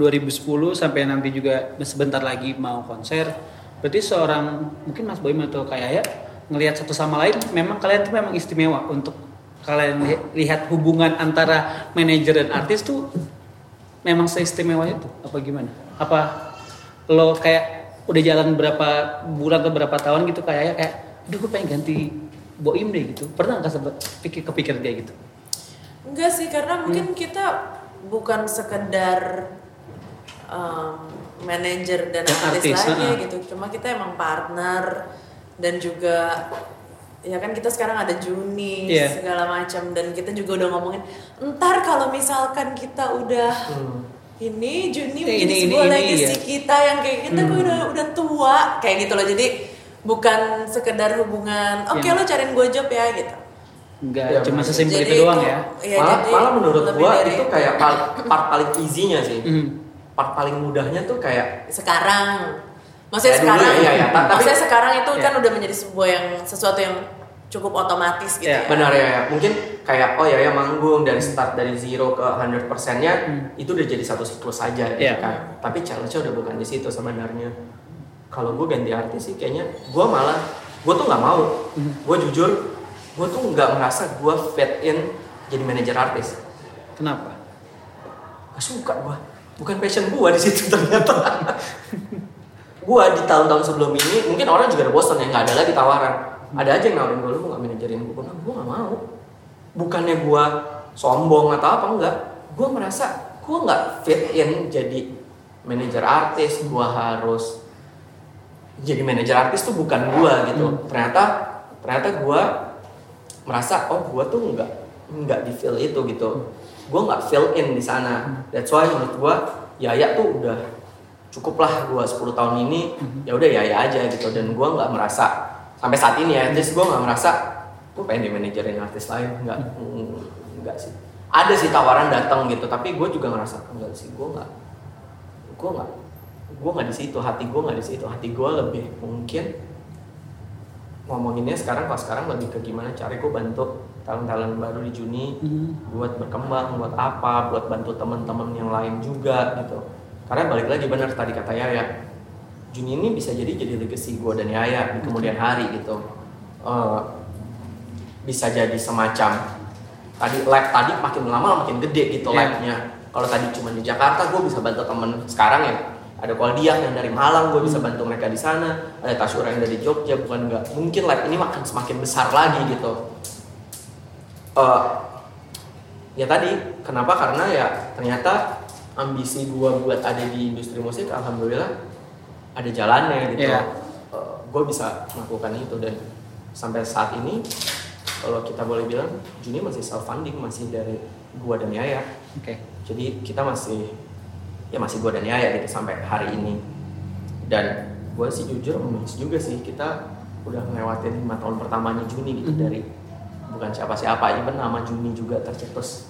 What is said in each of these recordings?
2010 sampai nanti juga sebentar lagi mau konser berarti seorang mungkin Mas Boy atau kayak ya ngelihat satu sama lain memang kalian tuh memang istimewa untuk kalian li- lihat hubungan antara manajer dan artis tuh memang seistimewa itu apa gimana? Apa lo kayak udah jalan berapa bulan atau berapa tahun gitu kayak ya kayak aduh gue pengen ganti Boim deh gitu. Pernah nggak sempat pikir kepikir dia gitu? Enggak sih, karena mungkin kita bukan sekedar um, manajer dan artis, artis, lagi heeh. gitu. Cuma kita emang partner dan juga ya kan kita sekarang ada Juni Iya. segala macam dan kita juga udah ngomongin ntar kalau misalkan kita udah ini Juni Eh, menjadi ini, sebuah ini, ini, legacy ya. kita yang kayak kita kok udah udah tua kayak gitu loh jadi bukan sekedar hubungan oke Yang- lo cariin gue job ya gitu nggak Iya, cuma sesimpel itu doang itu- ya Iya, malah, jadi malah menurut gua dari- itu kayak pal- part paling easy-nya sih. Mhm. Part paling mudahnya tuh kayak sekarang maksudnya Ya, dulu sekarang ya, iya, tapi- maksudnya sekarang itu iya. kan udah menjadi sebuah yang sesuatu yang cukup otomatis gitu Iya. ya benar ya, ya. mungkin kayak oh ya ya manggung dari start dari zero ke 100 persennya itu udah jadi satu siklus aja gitu Iya. kan. Tapi challenge-nya udah bukan di situ sebenarnya. Kalau gue ganti artis sih kayaknya gue malah gue tuh nggak mau. Gue jujur gue tuh nggak merasa gue fit in jadi manajer artis. kenapa Gak suka gue. Bukan passion gue di situ ternyata. gue di tahun-tahun sebelum ini mungkin orang juga ada bosan ya nggak ada lagi tawaran. Ada aja yang nawarin gue lu mau nggak manajerin. Gue bilang gue nggak mau. Bukannya gue sombong atau apa enggak. Gue merasa gue nggak fit in jadi manajer artis. Gue harus jadi manajer artis tuh bukan gue gitu. Ternyata ternyata gue merasa oh gue tuh nggak nggak di feel itu gitu gue nggak fill in di sana. That's why menurut gue Yaya tuh udah cukup lah gue 10 tahun ini. Ya udah Yaya aja gitu. Dan gue nggak merasa sampai saat ini ya terus gue nggak merasa gue pengen di manajerin artis lain. Nggak mm, nggak sih. Ada sih tawaran datang gitu tapi gue juga ngerasa enggak sih gue nggak gue nggak gue nggak di situ. Hati gue nggak di situ. Hati gue lebih mungkin ngomonginnya sekarang kalau sekarang lebih ke gimana cara gue bantu talent-talent baru di Juni Mhm. buat berkembang buat apa buat bantu teman-teman yang lain juga gitu. Karena balik lagi benar tadi kata Yaya Juni ini bisa jadi jadi legacy gue dan Yaya di kemudian hari gitu. Eh, bisa jadi semacam tadi lab tadi makin lama makin gede gitu Iya. labnya. Kalau tadi cuma di Jakarta gue bisa bantu temen sekarang ya. Ada Koldiak yang dari Malang gue bisa bantu mereka di sana. Ada Tasyura yang dari Jogja bukan nggak mungkin lab ini makin semakin besar lagi gitu Eh, ya tadi kenapa? Karena ya ternyata ambisi gue buat ada di industri musik alhamdulillah ada jalannya gitu. Iya. gue bisa melakukan itu. Dan sampai saat ini kalau kita boleh bilang Juni masih self funding masih dari gua dan Yaya. Oke. Jadi kita masih ya masih gua dan Yaya gitu sampai hari ini. Dan gue sih jujur amazed juga sih kita udah ngelewatin lima tahun pertamanya Juni gitu Mhm. dari bukan siapa-siapa even nama Juni juga tercetus.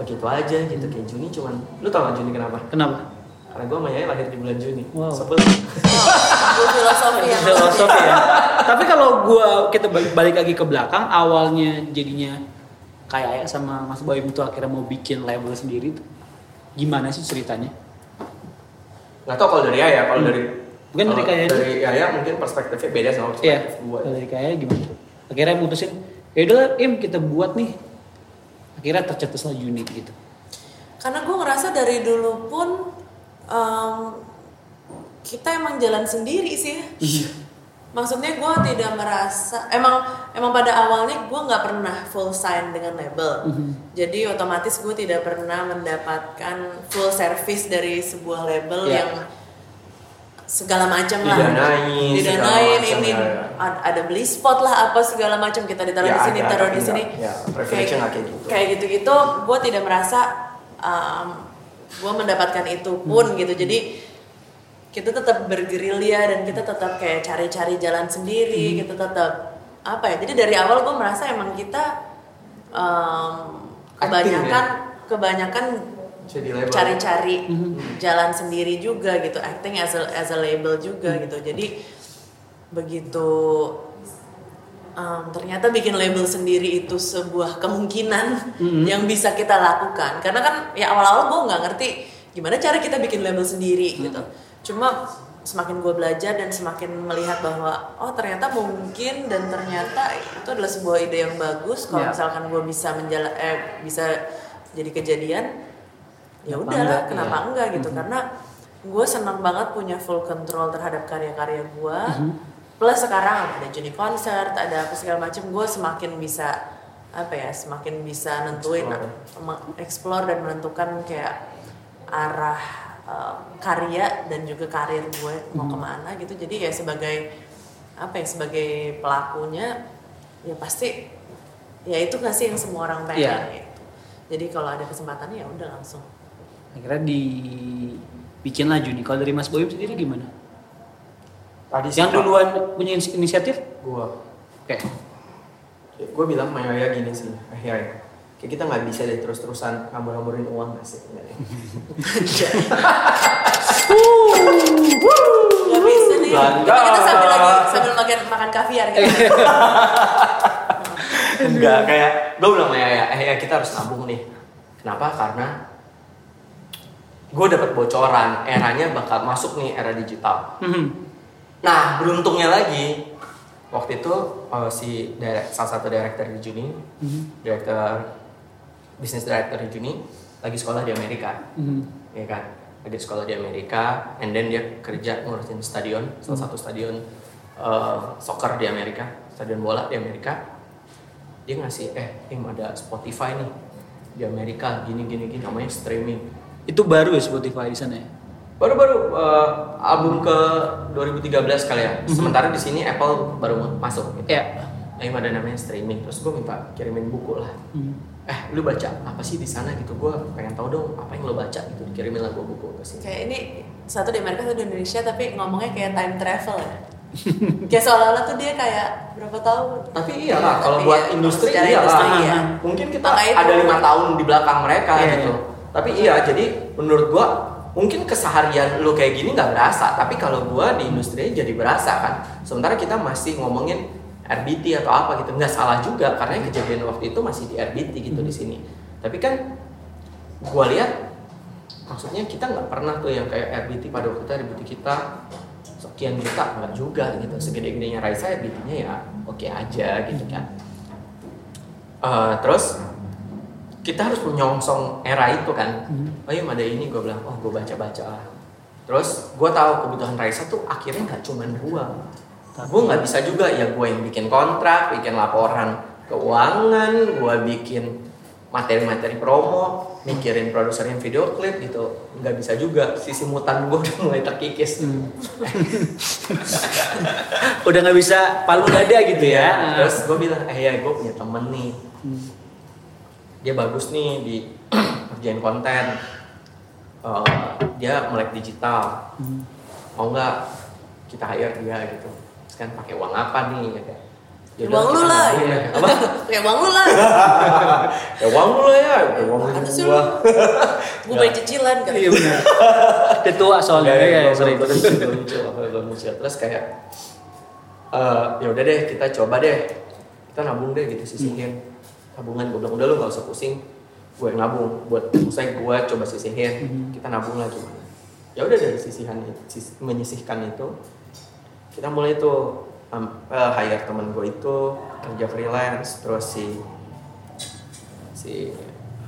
Begitu aja gitu kayak Juni cuman lu tau gak Juni kenapa? Kenapa? Karena gue sama Yaya lahir di bulan Juni. Wow. sebel. Gue filosofi ya. Filosofi ya. Tapi kalau gua kita balik, balik lagi ke belakang awalnya jadinya kayak Ayah sama Mas Boy itu akhirnya mau bikin label sendiri tuh. Gimana sih ceritanya? Nggak tau kalau dari Yaya kalau Hmm. dari Mungkin dari Yaya dari Yaya mungkin perspektifnya beda sama Iya, perspektif gue kalau dari kayak gimana? Akhirnya mutusin, ya udah Im kita buat nih. Akhirnya tercetuslah unit gitu. karena gue ngerasa dari dulu pun em, kita emang jalan sendiri sih Iya. maksudnya gue tidak merasa emang emang pada awalnya gue nggak pernah full sign dengan label Mhm. jadi otomatis gue tidak pernah mendapatkan full service dari sebuah label Iya. yang segala macam lah Didanain, didanain ini ya, ya. ada, beli spot lah apa segala macam kita ditaruh Ya, di sini ada, taruh di sini ya, nggak kayak gitu. kayak gitu-gitu gue tidak merasa gue mendapatkan itu pun Hmm. gitu jadi kita tetap bergerilya dan kita tetap kayak cari-cari jalan sendiri Hmm. kita tetap apa ya jadi dari awal gue merasa emang kita um, Acting, kebanyakan kebanyakan jadi label cari-cari Hmm. jalan sendiri juga gitu acting as a as a label juga Hmm. gitu jadi begitu um, ternyata bikin label sendiri itu sebuah kemungkinan Hmm. yang bisa kita lakukan karena kan ya awal-awal gue nggak ngerti gimana cara kita bikin label sendiri gitu cuma semakin gue belajar dan semakin melihat bahwa oh ternyata mungkin dan ternyata itu adalah sebuah ide yang bagus kalau Ya. misalkan gue bisa menjala eh bisa jadi kejadian ya udah enggak? kenapa Iya. enggak gitu karena gue senang banget punya full control terhadap karya-karya gue plus sekarang ada juni concert ada apa segala macam gue semakin bisa apa ya semakin bisa nentuin Explore. dan menentukan kayak arah um, karya dan juga karir gue mau ke mana gitu jadi ya sebagai apa ya sebagai pelakunya ya pasti ya itu nggak sih yang semua orang pengen Iya. gitu jadi kalau ada kesempatannya ya udah langsung Akhirnya dibikin lah Juni. Kalau dari Mas Boyum sendiri gimana? Tadi Yang duluan punya inisiatif? gua. Oke. gue bilang sama Yaya gini sih. Eh Yaya. Kayak kita nggak bisa deh terus-terusan ngambur-ngamburin uang gak sih? Nggak bisa nih. Kita sambil lagi sambil makan makan kaviar gitu. Enggak kayak gue bilang sama Yaya eh ya kita harus nabung nih. Kenapa? Karena gue dapat bocoran eranya bakal masuk nih era digital Mhm. Nah, beruntungnya lagi waktu itu eh, si direct, salah satu director di Juni, director bisnis director di Juni lagi sekolah di Amerika, Mhm. ya kan? Lagi sekolah di Amerika, and then dia kerja ngurusin stadion, salah satu stadion eh, soccer di Amerika, stadion bola di Amerika. Dia ngasih, eh, Im ada Spotify nih di Amerika, gini gini gini, namanya streaming. Itu baru ya Spotify di sana ya? Baru-baru eh, album ke 2013 kali ya. Sementara di sini Apple baru masuk gitu. Ya. Yang ada namanya streaming. Terus gue minta kirimin buku lah. Mhm. Eh, lu baca apa sih di sana gitu? Gue pengen tahu dong apa yang lo baca gitu. Dikirimin lah gue buku ke sini. kayak ini satu di Amerika satu di Indonesia tapi ngomongnya kayak time travel ya kayak seolah-olah tuh dia kayak berapa tahun Tapi iya lah, kalau buat ya, industri secara iya industri, lah. iya. Mungkin kita itu- ada lima tahun di belakang mereka Iya, gitu. iya. Tapi iya, jadi menurut gua mungkin keseharian lu kayak gini nggak berasa, tapi kalau gua di industri jadi berasa kan. Sementara kita masih ngomongin RBT atau apa gitu, nggak salah juga karena kejadian waktu itu masih di RBT gitu di sini. Tapi kan gua lihat maksudnya kita nggak pernah tuh yang kayak RBT pada waktu itu RBT kita sekian juta nggak juga gitu segede-gedenya Raisa RBT-nya ya oke aja gitu kan Eh, terus kita harus menyongsong era itu kan. Oh iya ada ini gue bilang oh gue baca-baca lah. Terus gue tahu kebutuhan Raisa tuh akhirnya nggak cuma uang gue nggak bisa juga ya gue yang bikin kontrak bikin laporan keuangan gue bikin materi-materi promo mikirin produserin video klip gitu. Nggak bisa juga. Sisi mutan gue udah mulai terkikis. Hmm. Udah nggak bisa palu dada gitu ya. Iya, terus gue bilang eh ya gue punya temen nih. Hmm. Dia bagus nih di kerjain konten. Eh, dia melek digital. Hmm. mau nggak kita hire dia gitu. Terus kan pakai uang apa nih gitu. Ya udah, uang lu lah. deh. apa? Kayak uang lu lah. Ya uang lu lah ya ya uang Mana sih gua gue bayar cicilan kan? Iya benar. Ketua soalnya ya, belum- sering. belum muncul, terus kayak eh ya udah deh kita coba deh. Kita nabung deh gitu sisihin tabungan gue bilang udah lu nggak usah pusing gue yang nabung buat saya gue coba sisihin kita nabung lah gimana ya udah dari sisihan sis- menyisihkan itu kita mulai tuh um, eh, hire temen gue itu kerja freelance terus si si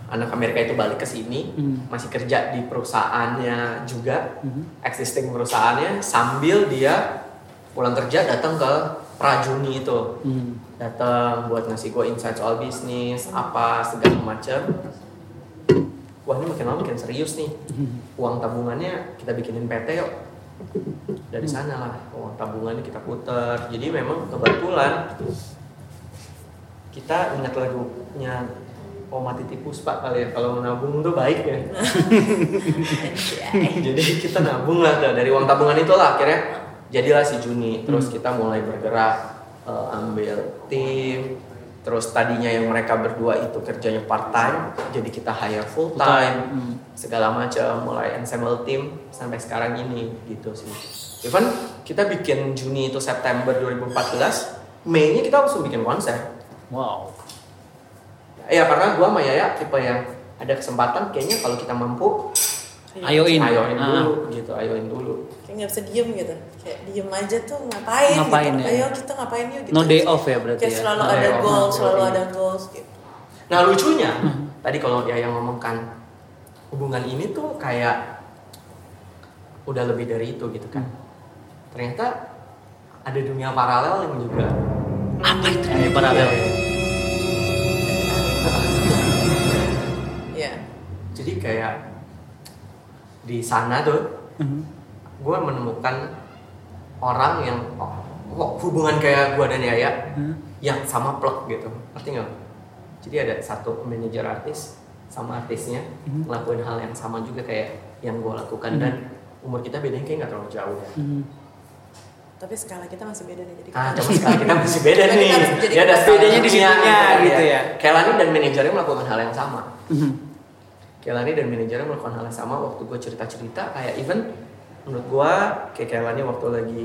anak Amerika itu balik ke sini Hmm. masih kerja di perusahaannya juga Mhm. existing perusahaannya sambil dia pulang kerja datang ke Prajuni itu Hmm. Datang buat ngasih gue insight soal bisnis apa segala macam wah ini makin lama makin serius nih. Uang tabungannya kita bikinin PT yuk. Dari sana lah uang tabungannya kita putar. Jadi memang kebetulan kita ingat lagunya Oh mati tipus pak kali ya. Kalau nabung tuh baik ya. Jadi kita nabung lah tuh. dari uang tabungan itulah akhirnya jadilah si Juni. Terus kita mulai bergerak eh, ambil tim terus tadinya yang mereka berdua itu kerjanya part time jadi kita hire full time Hmm. segala macam mulai ensemble tim sampai sekarang ini gitu sih even kita bikin Juni itu September 2014 Mei nya kita langsung bikin konser Wow. ya karena gua sama Yaya tipe yang ada kesempatan kayaknya kalau kita mampu Ayoin. ayoin Ah. dulu gitu ayoin dulu kayak nggak bisa diem gitu kayak diem aja tuh ngapain, Ngapain gitu ya? ayo kita ngapain yuk gitu No day off ya berarti kayak ya? selalu No ada off. No selalu ada goals gitu nah lucunya tadi kalau dia yang ngomongkan hubungan ini tuh kayak udah lebih dari itu gitu kan ternyata ada dunia paralel yang juga Apa itu dunia paralel? ya jadi kayak di sana tuh Mhm. gue menemukan orang yang oh, kok hubungan kayak gue dan Yaya Hmm. yang sama plek gitu ngerti nggak jadi ada satu manajer artis sama artisnya Mhm. ngelakuin hal yang sama juga kayak yang gue lakukan Mhm. dan umur kita bedanya kayak nggak terlalu jauh Mhm. tapi skala kita masih beda nih jadi ah kita cuma sekarang kita masih beda Kita nih harus jadi dia ada bedanya di skala situnya dunia, gitu ya. Kelani dan manajernya melakukan hal yang sama Mhm. Kelani dan manajernya melakukan hal yang sama waktu gue cerita-cerita kayak even menurut gue kayak Kelani waktu lagi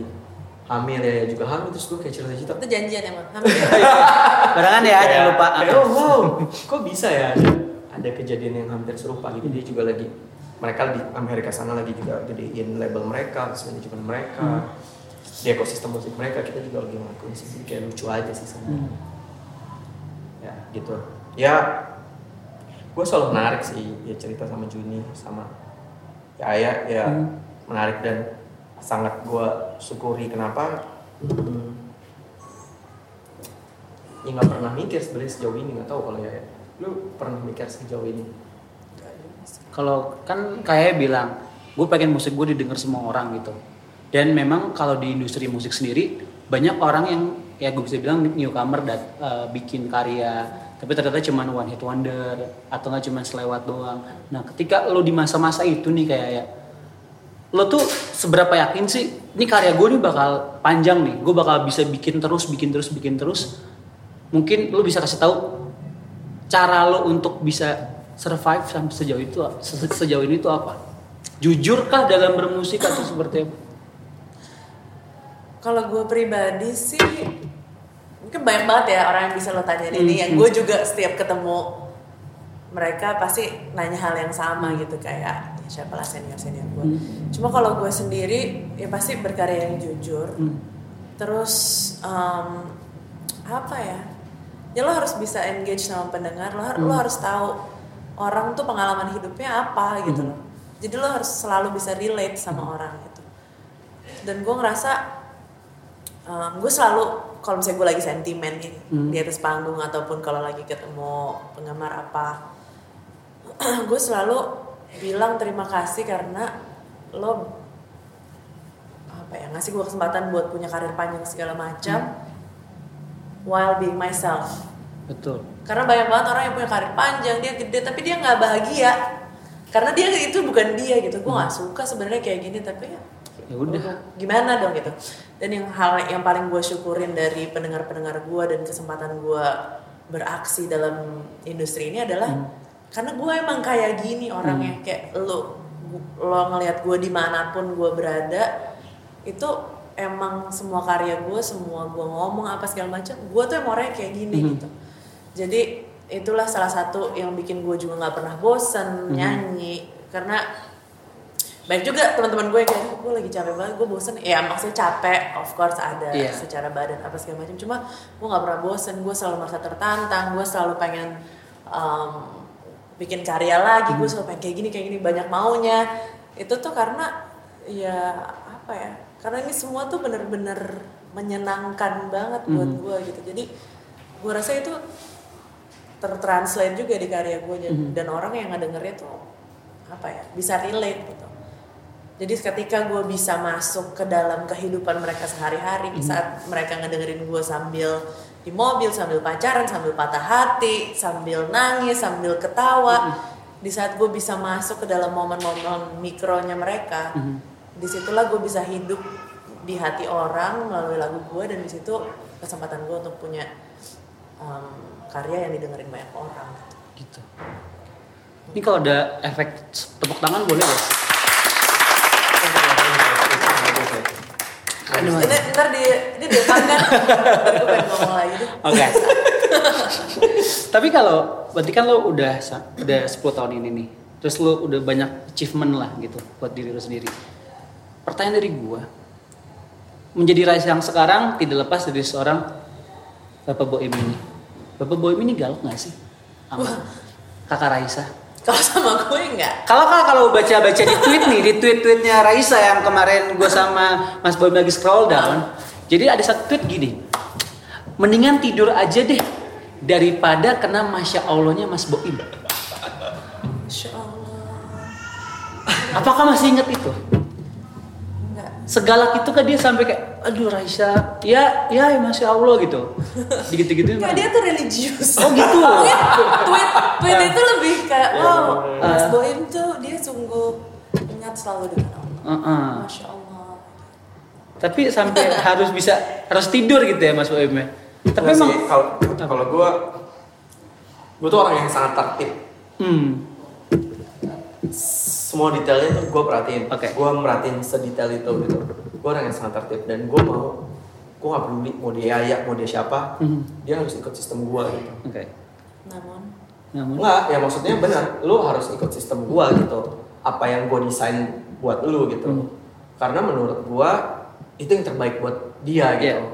hamil ya juga hamil terus gue kayak cerita-cerita. Itu janjian emang? Hampir Barengan ya, jangan lupa. kayak, oh wow kok bisa ya? Ada, ada kejadian yang hampir serupa. Gitu dia juga lagi mereka di Amerika sana lagi juga gedein label mereka terus manajemen mereka di ekosistem musik mereka kita juga lagi ngelakuin sih. Kayak lucu aja sih sebenarnya. Hmm. ya gitu. Ya gue selalu menarik sih ya cerita sama Juni sama ya Ayah ya Hmm. menarik dan sangat gue syukuri. Kenapa? Hmm, ya nggak pernah mikir sebenarnya sejauh ini nggak tahu kalau ya lu pernah mikir sejauh ini? Kalau kan kayak bilang, gue pengen musik gue didengar semua orang gitu. Dan memang kalau di industri musik sendiri banyak orang yang ya gue bisa bilang newcomer dan eh, bikin karya tapi ternyata cuma one hit wonder atau nggak cuma selewat doang. Nah ketika lo di masa-masa itu nih kayak ya lo tuh seberapa yakin sih ini karya gue nih bakal panjang nih gue bakal bisa bikin terus bikin terus bikin terus. Mungkin lo bisa kasih tahu cara lo untuk bisa survive sampai sejauh itu se- sejauh ini tuh apa? Jujur kah dalam bermusik atau seperti apa? Kalau gue pribadi sih mungkin banyak banget ya orang yang bisa lo tanyain ini Hmm, yang hmm. gue juga setiap ketemu mereka pasti nanya hal yang sama gitu kayak ya siapa lah senior senior gue Hmm. cuma kalau gue sendiri ya pasti berkarya yang jujur Hmm. terus em, apa ya ya lo harus bisa engage sama pendengar lo, har- lo Hmm. harus tahu orang tuh pengalaman hidupnya apa gitu Hmm. loh jadi lo harus selalu bisa relate sama orang gitu dan gue ngerasa em, gue selalu kalau misalnya gue lagi sentimen nih Hmm. di atas panggung ataupun kalau lagi ketemu penggemar apa gue selalu bilang terima kasih karena lo apa ya ngasih gue kesempatan buat punya karir panjang segala macam while being myself. Betul. Karena banyak banget orang yang punya karir panjang dia gede tapi dia nggak bahagia. Karena dia itu bukan dia gitu. Gue nggak suka sebenarnya kayak gini tapi ya ya udah. Gimana dong gitu. Dan yang hal yang paling gue syukurin dari pendengar pendengar gue dan kesempatan gue beraksi dalam industri ini adalah karena gue emang kayak gini orangnya. Kayak lo lo ngelihat gue di mana pun gue berada itu emang semua karya gue semua gue ngomong apa segala macam gue tuh emang orangnya kayak gini Mhm. gitu. Jadi itulah salah satu yang bikin gue juga nggak pernah bosen Mhm. nyanyi. Karena banyak juga teman-teman gue kayak gue lagi capek banget gue bosen. Ya maksudnya capek of course ada Iya. secara badan apa segala macam. Cuma gue nggak pernah bosen gue selalu merasa tertantang gue selalu pengen um, bikin karya lagi gue selalu pengen kayak gini kayak gini banyak maunya. Itu tuh karena ya apa ya karena ini semua tuh bener-bener menyenangkan banget buat Mhm. gue gitu. Jadi gue rasa itu tertranslate juga di karya gue dan, Mhm. dan orang yang ngedengernya tuh apa ya bisa relate gitu jadi ketika gue bisa masuk ke dalam kehidupan mereka sehari-hari di saat mereka ngedengerin gue sambil di mobil sambil pacaran sambil patah hati sambil nangis sambil ketawa di saat gue bisa masuk ke dalam momen-momen mikronya mereka Mhm. di situlah gue bisa hidup di hati orang melalui lagu gue dan di situ kesempatan gue untuk punya um, karya yang didengerin banyak orang. Gitu. Ini kalau ada efek tepuk tangan boleh ya Aduh. ini ntar di ini direkam kan? Gue pengen ngomong lagi deh. Oke. Tapi kalau berarti kan lo udah udah 10 tahun ini nih. terus lu udah banyak achievement lah gitu buat diri lu sendiri. Pertanyaan dari gua menjadi Raisa yang sekarang tidak lepas dari seorang Bapak Boim ini. Bapak Boim ini galak nggak sih? Sama kakak Raisa Kalau sama gue enggak. kalau kalau kalau baca baca di tweet nih di tweet tweetnya Raisa yang kemarin gue sama Mas Boim lagi scroll down jadi ada satu tweet gini mendingan tidur aja deh daripada kena masya Allahnya Mas Boim Masya Allah. apakah masih ingat itu. Segalak itu kan dia sampai kayak aduh Raisa ya ya masya Allah gitu gitu gitu Enggak, dia tuh religius. oh gitu tweet tweet itu lebih kayak Iya, wow, bener. Mas Ah. Boim tuh dia sungguh ingat selalu dengan Allah. Heeh. Masya Allah. tapi sampai harus bisa harus tidur gitu ya Mas Boim ya tapi Nggak emang kalau kalau gue gue tuh orang yang sangat tertib hmm semua detailnya tuh gue perhatiin Oke. gue merhatiin sedetail itu gitu gue orang yang sangat tertib dan gue mau gue gak peduli mau dia Yaya mau dia siapa Mhm. dia harus ikut sistem gue gitu oke Namun namun Enggak, ya maksudnya benar, lu harus ikut sistem gua gitu. Apa yang gua desain buat lu gitu. Hmm. Karena menurut gua itu yang terbaik buat dia gitu. Iya.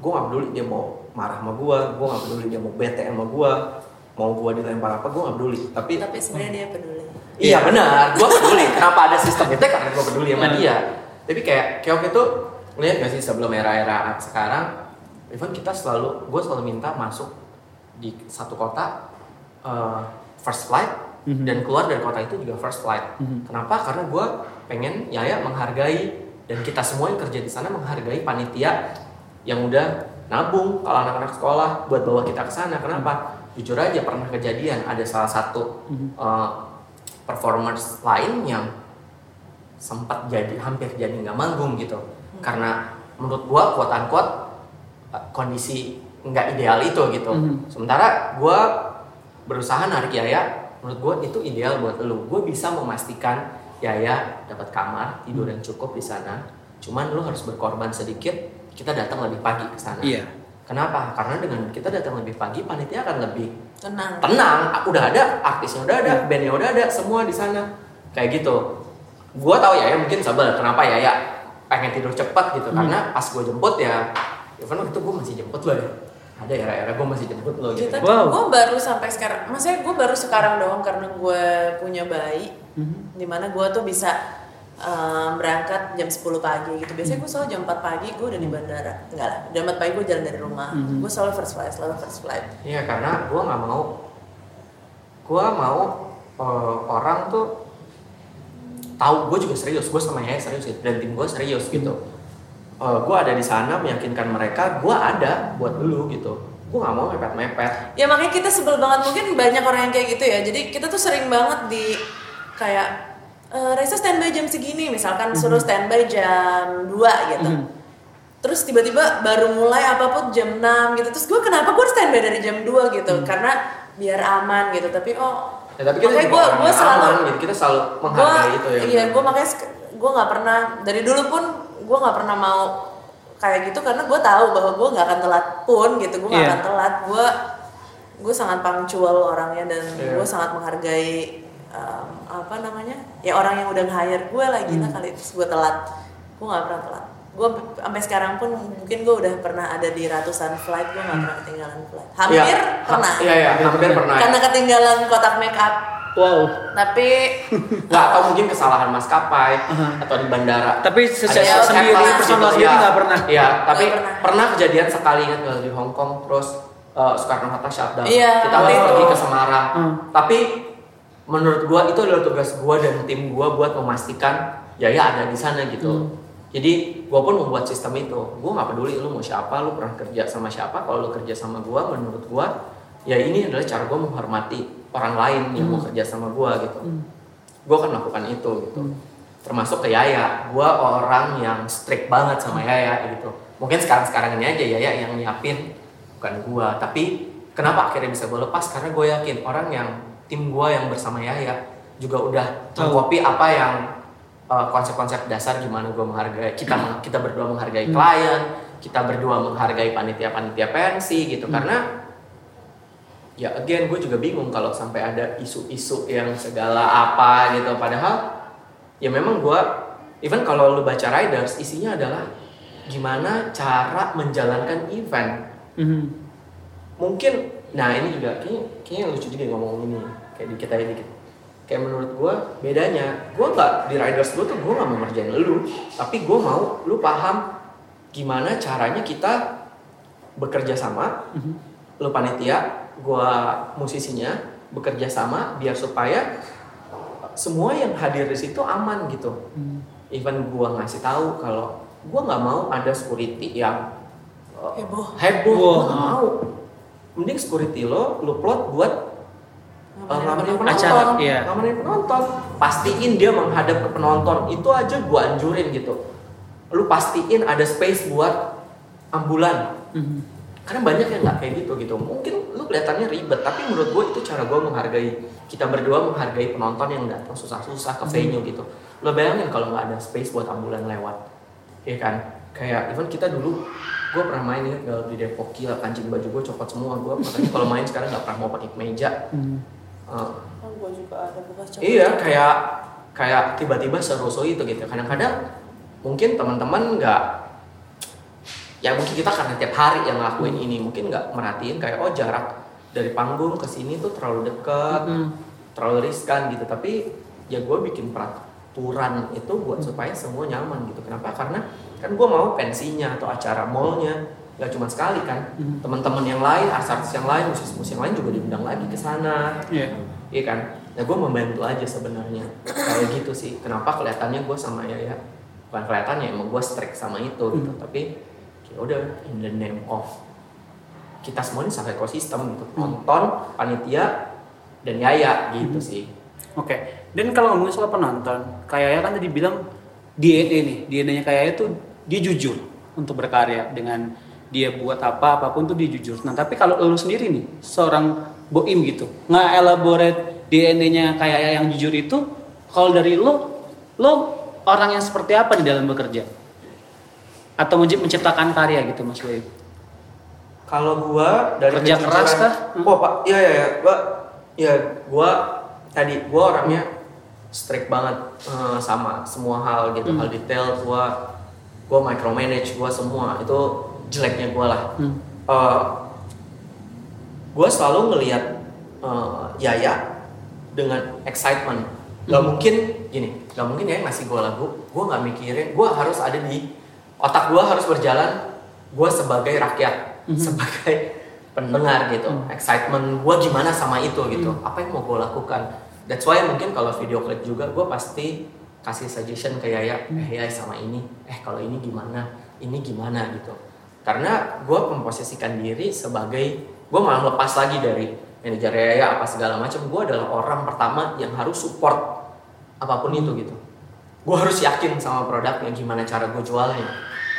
Gua gak peduli dia mau marah sama gua, gua gak peduli dia mau bete sama gua, mau gua dilempar apa, gua gak peduli. Tapi tapi sebenarnya dia peduli. iya benar, gua peduli. Kenapa ada sistem itu? Karena gua peduli sama Hmm. dia. Tapi kayak kayak waktu itu ngeliat gak sih sebelum era-era sekarang, even kita selalu, gua selalu minta masuk di satu kota uh, first flight Mhm. dan keluar dari kota itu juga first flight. Mhm. Kenapa? Karena gue pengen Yaya menghargai dan kita semua yang kerja di sana menghargai panitia yang udah nabung kalau anak-anak sekolah buat bawa kita ke sana. Kenapa? Jujur aja pernah kejadian ada salah satu Mhm. uh, performers lain yang sempat jadi hampir jadi nggak manggung gitu. Karena menurut gua quote unquote uh, kondisi nggak ideal itu gitu. Mhm. sementara gua berusaha narik Yaya menurut gua itu ideal buat lu. Gue bisa memastikan Yaya dapat kamar tidur yang cukup di sana. Cuman lu harus berkorban sedikit kita datang lebih pagi ke sana. Iya. Kenapa? Karena dengan kita datang lebih pagi panitia akan lebih Tenang. tenang. Udah ada artisnya udah ada bandnya udah ada semua di sana. Kayak gitu. Gua tahu ya ya mungkin sebel. Kenapa ya ya? Pengen tidur cepat gitu. Hmm. karena pas gue jemput ya even waktu itu gue masih jemput lo ya. Ada era-era gue masih jemput lo gitu. Kita Wow. gue baru sampai sekarang, maksudnya gue baru sekarang doang karena gue punya bayi, Mhm. di mana gue tuh bisa um, berangkat jam 10 pagi gitu. Biasanya gue selalu jam 4 pagi gue udah di bandara, enggak lah, jam 4 pagi gue jalan dari rumah. Mhm. Gue selalu first flight, selalu first flight. Iya karena gue nggak mau gue mau eh, orang tuh tahu gue juga serius gue sama Yaya serius gitu dan tim gue serius gitu gue ada di sana meyakinkan mereka gue ada buat dulu gitu gue nggak mau mepet mepet Ya makanya kita sebel banget mungkin banyak orang yang kayak gitu ya. Jadi kita tuh sering banget di kayak e, Reza standby jam segini, misalkan suruh standby jam 2 gitu. Mhm. Terus tiba-tiba baru mulai apa pun jam 6 gitu. Terus gue kenapa gue harus standby dari jam 2 gitu? Karena biar aman gitu. Tapi oh ya, tapi kita gue gue selalu aman, gitu. kita selalu menghargai gua- itu ya Iya, gue makanya gue nggak pernah dari dulu pun gue nggak pernah mau kayak gitu karena gue tahu bahwa gue nggak akan telat pun gitu gue nggak Iya. akan telat gue gue sangat punctual orangnya dan Iya. gue sangat menghargai um, apa namanya ya orang yang udah nge-hire gue lagi lah kali terus gue telat gue nggak pernah telat gue sampai sekarang pun mungkin gue udah pernah ada di ratusan flight gue nggak pernah ketinggalan flight hampir Iya, pernah iya iya hampir pernah karena ketinggalan kotak make up wow tapi nggak atau mungkin kesalahan maskapai atau di bandara Tapi secara sendiri, gitu, personal iya. sendiri nggak pernah? Iya, tapi pernah. pernah. kejadian sekali ingat nggak di Hong Kong terus uh, Soekarno Hatta shutdown. Iya, Kita harus pergi itu. ke Semarang. Hmm. Tapi menurut gua itu adalah tugas gua dan tim gua buat memastikan Yaya ada di sana gitu. Hmm. Jadi gua pun membuat sistem itu. Gua nggak peduli lu mau siapa, lu pernah kerja sama siapa. Kalau lu kerja sama gua, menurut gua ya ini adalah cara gua menghormati orang lain yang mau kerja sama gua gitu Hmm. gue akan melakukan itu gitu termasuk ke Yaya gue orang yang strict banget sama Yaya gitu mungkin sekarang sekarang ini aja Yaya yang nyiapin bukan gue tapi kenapa akhirnya bisa gue lepas karena gue yakin orang yang tim gue yang bersama Yaya juga udah mengkopi apa yang uh, konsep-konsep dasar gimana gue menghargai kita kita berdua menghargai klien kita berdua menghargai panitia-panitia pensi gitu. Karena ya again gue juga bingung kalau sampai ada isu-isu yang segala apa gitu. Padahal ya memang gue even kalau lu baca riders isinya adalah gimana cara menjalankan event. Mhm. mungkin nah ini juga kayaknya, kayaknya lucu juga ngomong ini kayak dikit aja dikit kayak menurut gue bedanya gue nggak di riders gue tuh gue nggak mau ngerjain lu tapi gue mau lu paham gimana caranya kita bekerja sama lu panitia gue musisinya bekerja sama biar supaya semua yang hadir di situ aman gitu Hmm. even gue ngasih tahu kalau gue nggak mau ada security yang Heboh. heboh gue nggak mau mending security lo lu plot buat ngamanin penonton. Acara, iya. ngamanin penonton. Pastiin dia menghadap ke penonton. Itu aja gue anjurin gitu. Lu pastiin ada space buat ambulan. Mhm. karena banyak yang nggak kayak gitu gitu. Mungkin lu kelihatannya ribet tapi menurut gue itu cara gue menghargai kita berdua menghargai penonton yang datang susah-susah ke venue gitu. Lo bayangin kalau nggak ada space buat ambulan lewat. Ya kan? Kayak even kita dulu gue pernah main ya di Depok? Gila kancing baju gue copot semua. Gue makanya kalau main sekarang nggak pernah mau pakai kemeja Mhm. Uh, Oh, gue juga ada bekas copot. iya kayak kayak tiba-tiba serusuh itu gitu. Kadang-kadang mungkin teman-teman nggak ya mungkin kita karena tiap hari yang ngelakuin ini mungkin nggak merhatiin kayak oh jarak dari panggung ke sini tuh terlalu dekat Mhm. terlalu riskan gitu. Tapi ya gue bikin peraturan itu buat supaya semua nyaman gitu. Kenapa? Karena kan gue mau pensinya atau acara mallnya nggak cuma sekali kan Mhm. teman-teman yang lain artis-artis yang lain musisi-musisi yang lain juga diundang lagi ke sana Iya. Iya kan? Nah gue membantu aja sebenarnya kayak gitu sih. Kenapa kelihatannya gue sama Yaya bukan kelihatannya emang gue strict sama itu gitu. Hmm. Tapi ya udah in the name of kita semua ini satu ekosistem gitu. Hmm. Nonton, panitia, dan Yaya gitu sih. Oke. Dan kalau ngomongin soal penonton, kayak kan tadi bilang DNA nih, DNA-nya kayak itu dia jujur untuk berkarya dengan dia buat apa apa pun tuh dia jujur. Nah tapi kalau lu sendiri nih seorang boim gitu, nggak elaborate DNA-nya kayak yang jujur itu, kalau dari lu, lu orang yang seperti apa di dalam bekerja? Atau menci- menciptakan karya gitu Mas Boim? Kalau gua dari Kerja keras kah? Hmm. Oh pak, iya iya, iya. gua, ya gua tadi gua orangnya strict banget eh, sama semua hal gitu, Hmm. hal detail gua gua micromanage gua semua itu jeleknya gua lah. Hmm. Eh, gua selalu ngelihat eh, Yaya dengan excitement. Gak Hmm. mungkin gini, gak mungkin ya ngasih gua lagu, gua nggak mikirin, gua harus ada di otak gua harus berjalan, gua sebagai rakyat, Mhm. sebagai pendengar gitu, Hmm. excitement gua gimana sama itu gitu, apa yang mau gua lakukan. That's why mungkin kalau video klip juga gua pasti kasih suggestion ke Yaya, Hmm. eh Yaya sama ini, eh kalau ini gimana, ini gimana gitu. Karena gua memposisikan diri sebagai, gua malah lepas lagi dari manajer Yaya apa segala macam, gua adalah orang pertama yang harus support apa pun itu gitu. Gua harus yakin sama produknya, gimana cara gue jualnya.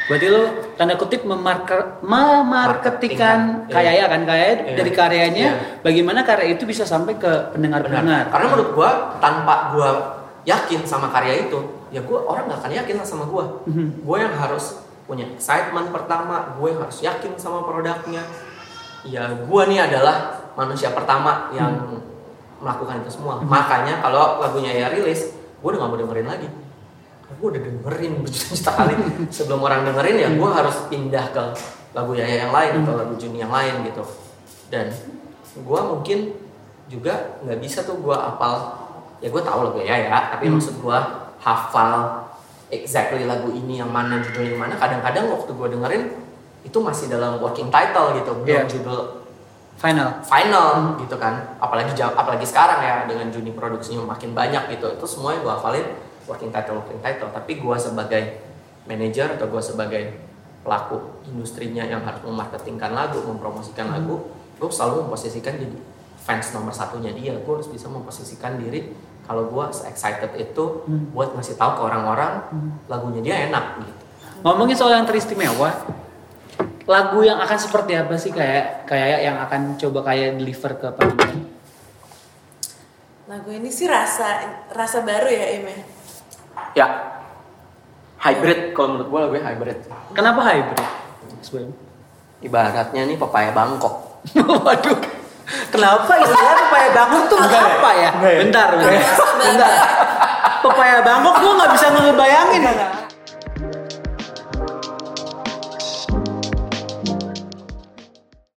Berarti lo tanda kutip memarker, memarketingkan Marketingkan, kayak iya. ya kan kayak Iya. dari karyanya Iya. bagaimana karya itu bisa sampai ke Benar. pendengar-pendengar. Karena menurut gua tanpa gua yakin sama karya itu, ya gua orang nggak akan yakin sama gua. Mhm. Gue yang harus punya excitement pertama, gue harus yakin sama produknya. Ya gua nih adalah manusia pertama yang melakukan itu semua. Makanya kalau lagunya ya rilis, gue udah gak mau dengerin lagi. Gue udah dengerin berjuta-juta kali. Sebelum orang dengerin ya gue harus pindah ke lagu Yaya yang lain atau lagu Juni yang lain gitu. Dan gue mungkin juga nggak bisa tuh gue apal. Ya gue tahu lagu Yaya, tapi Hmm. maksud gue hafal exactly lagu ini yang mana judul yang mana. Kadang-kadang waktu gue dengerin itu masih dalam working title gitu, belum Iya. judul Final. final gitu kan apalagi apalagi sekarang ya dengan Juni produksinya makin banyak gitu itu semua yang gue hafalin working title working title tapi gue sebagai manajer atau gue sebagai pelaku industrinya yang harus memarketingkan lagu mempromosikan lagu gue selalu memposisikan jadi fans nomor satunya dia gue harus bisa memposisikan diri kalau gue excited itu Hmm. buat ngasih tahu ke orang-orang lagunya dia enak gitu Ngomongin soal yang teristimewa, lagu yang akan seperti apa sih kayak kayak yang akan coba kayak deliver ke pendengar? Lagu ini sih rasa rasa baru ya Im ya? ya hybrid kalau menurut gue lagunya hybrid Kenapa hybrid? Ibaratnya nih pepaya Bangkok Waduh, Kenapa istilah pepaya Bangkok tuh Enggak ya? apa ya? Ya? Bentar, bentar. bentar. Pepaya Bangkok gua nggak bisa ngebayangin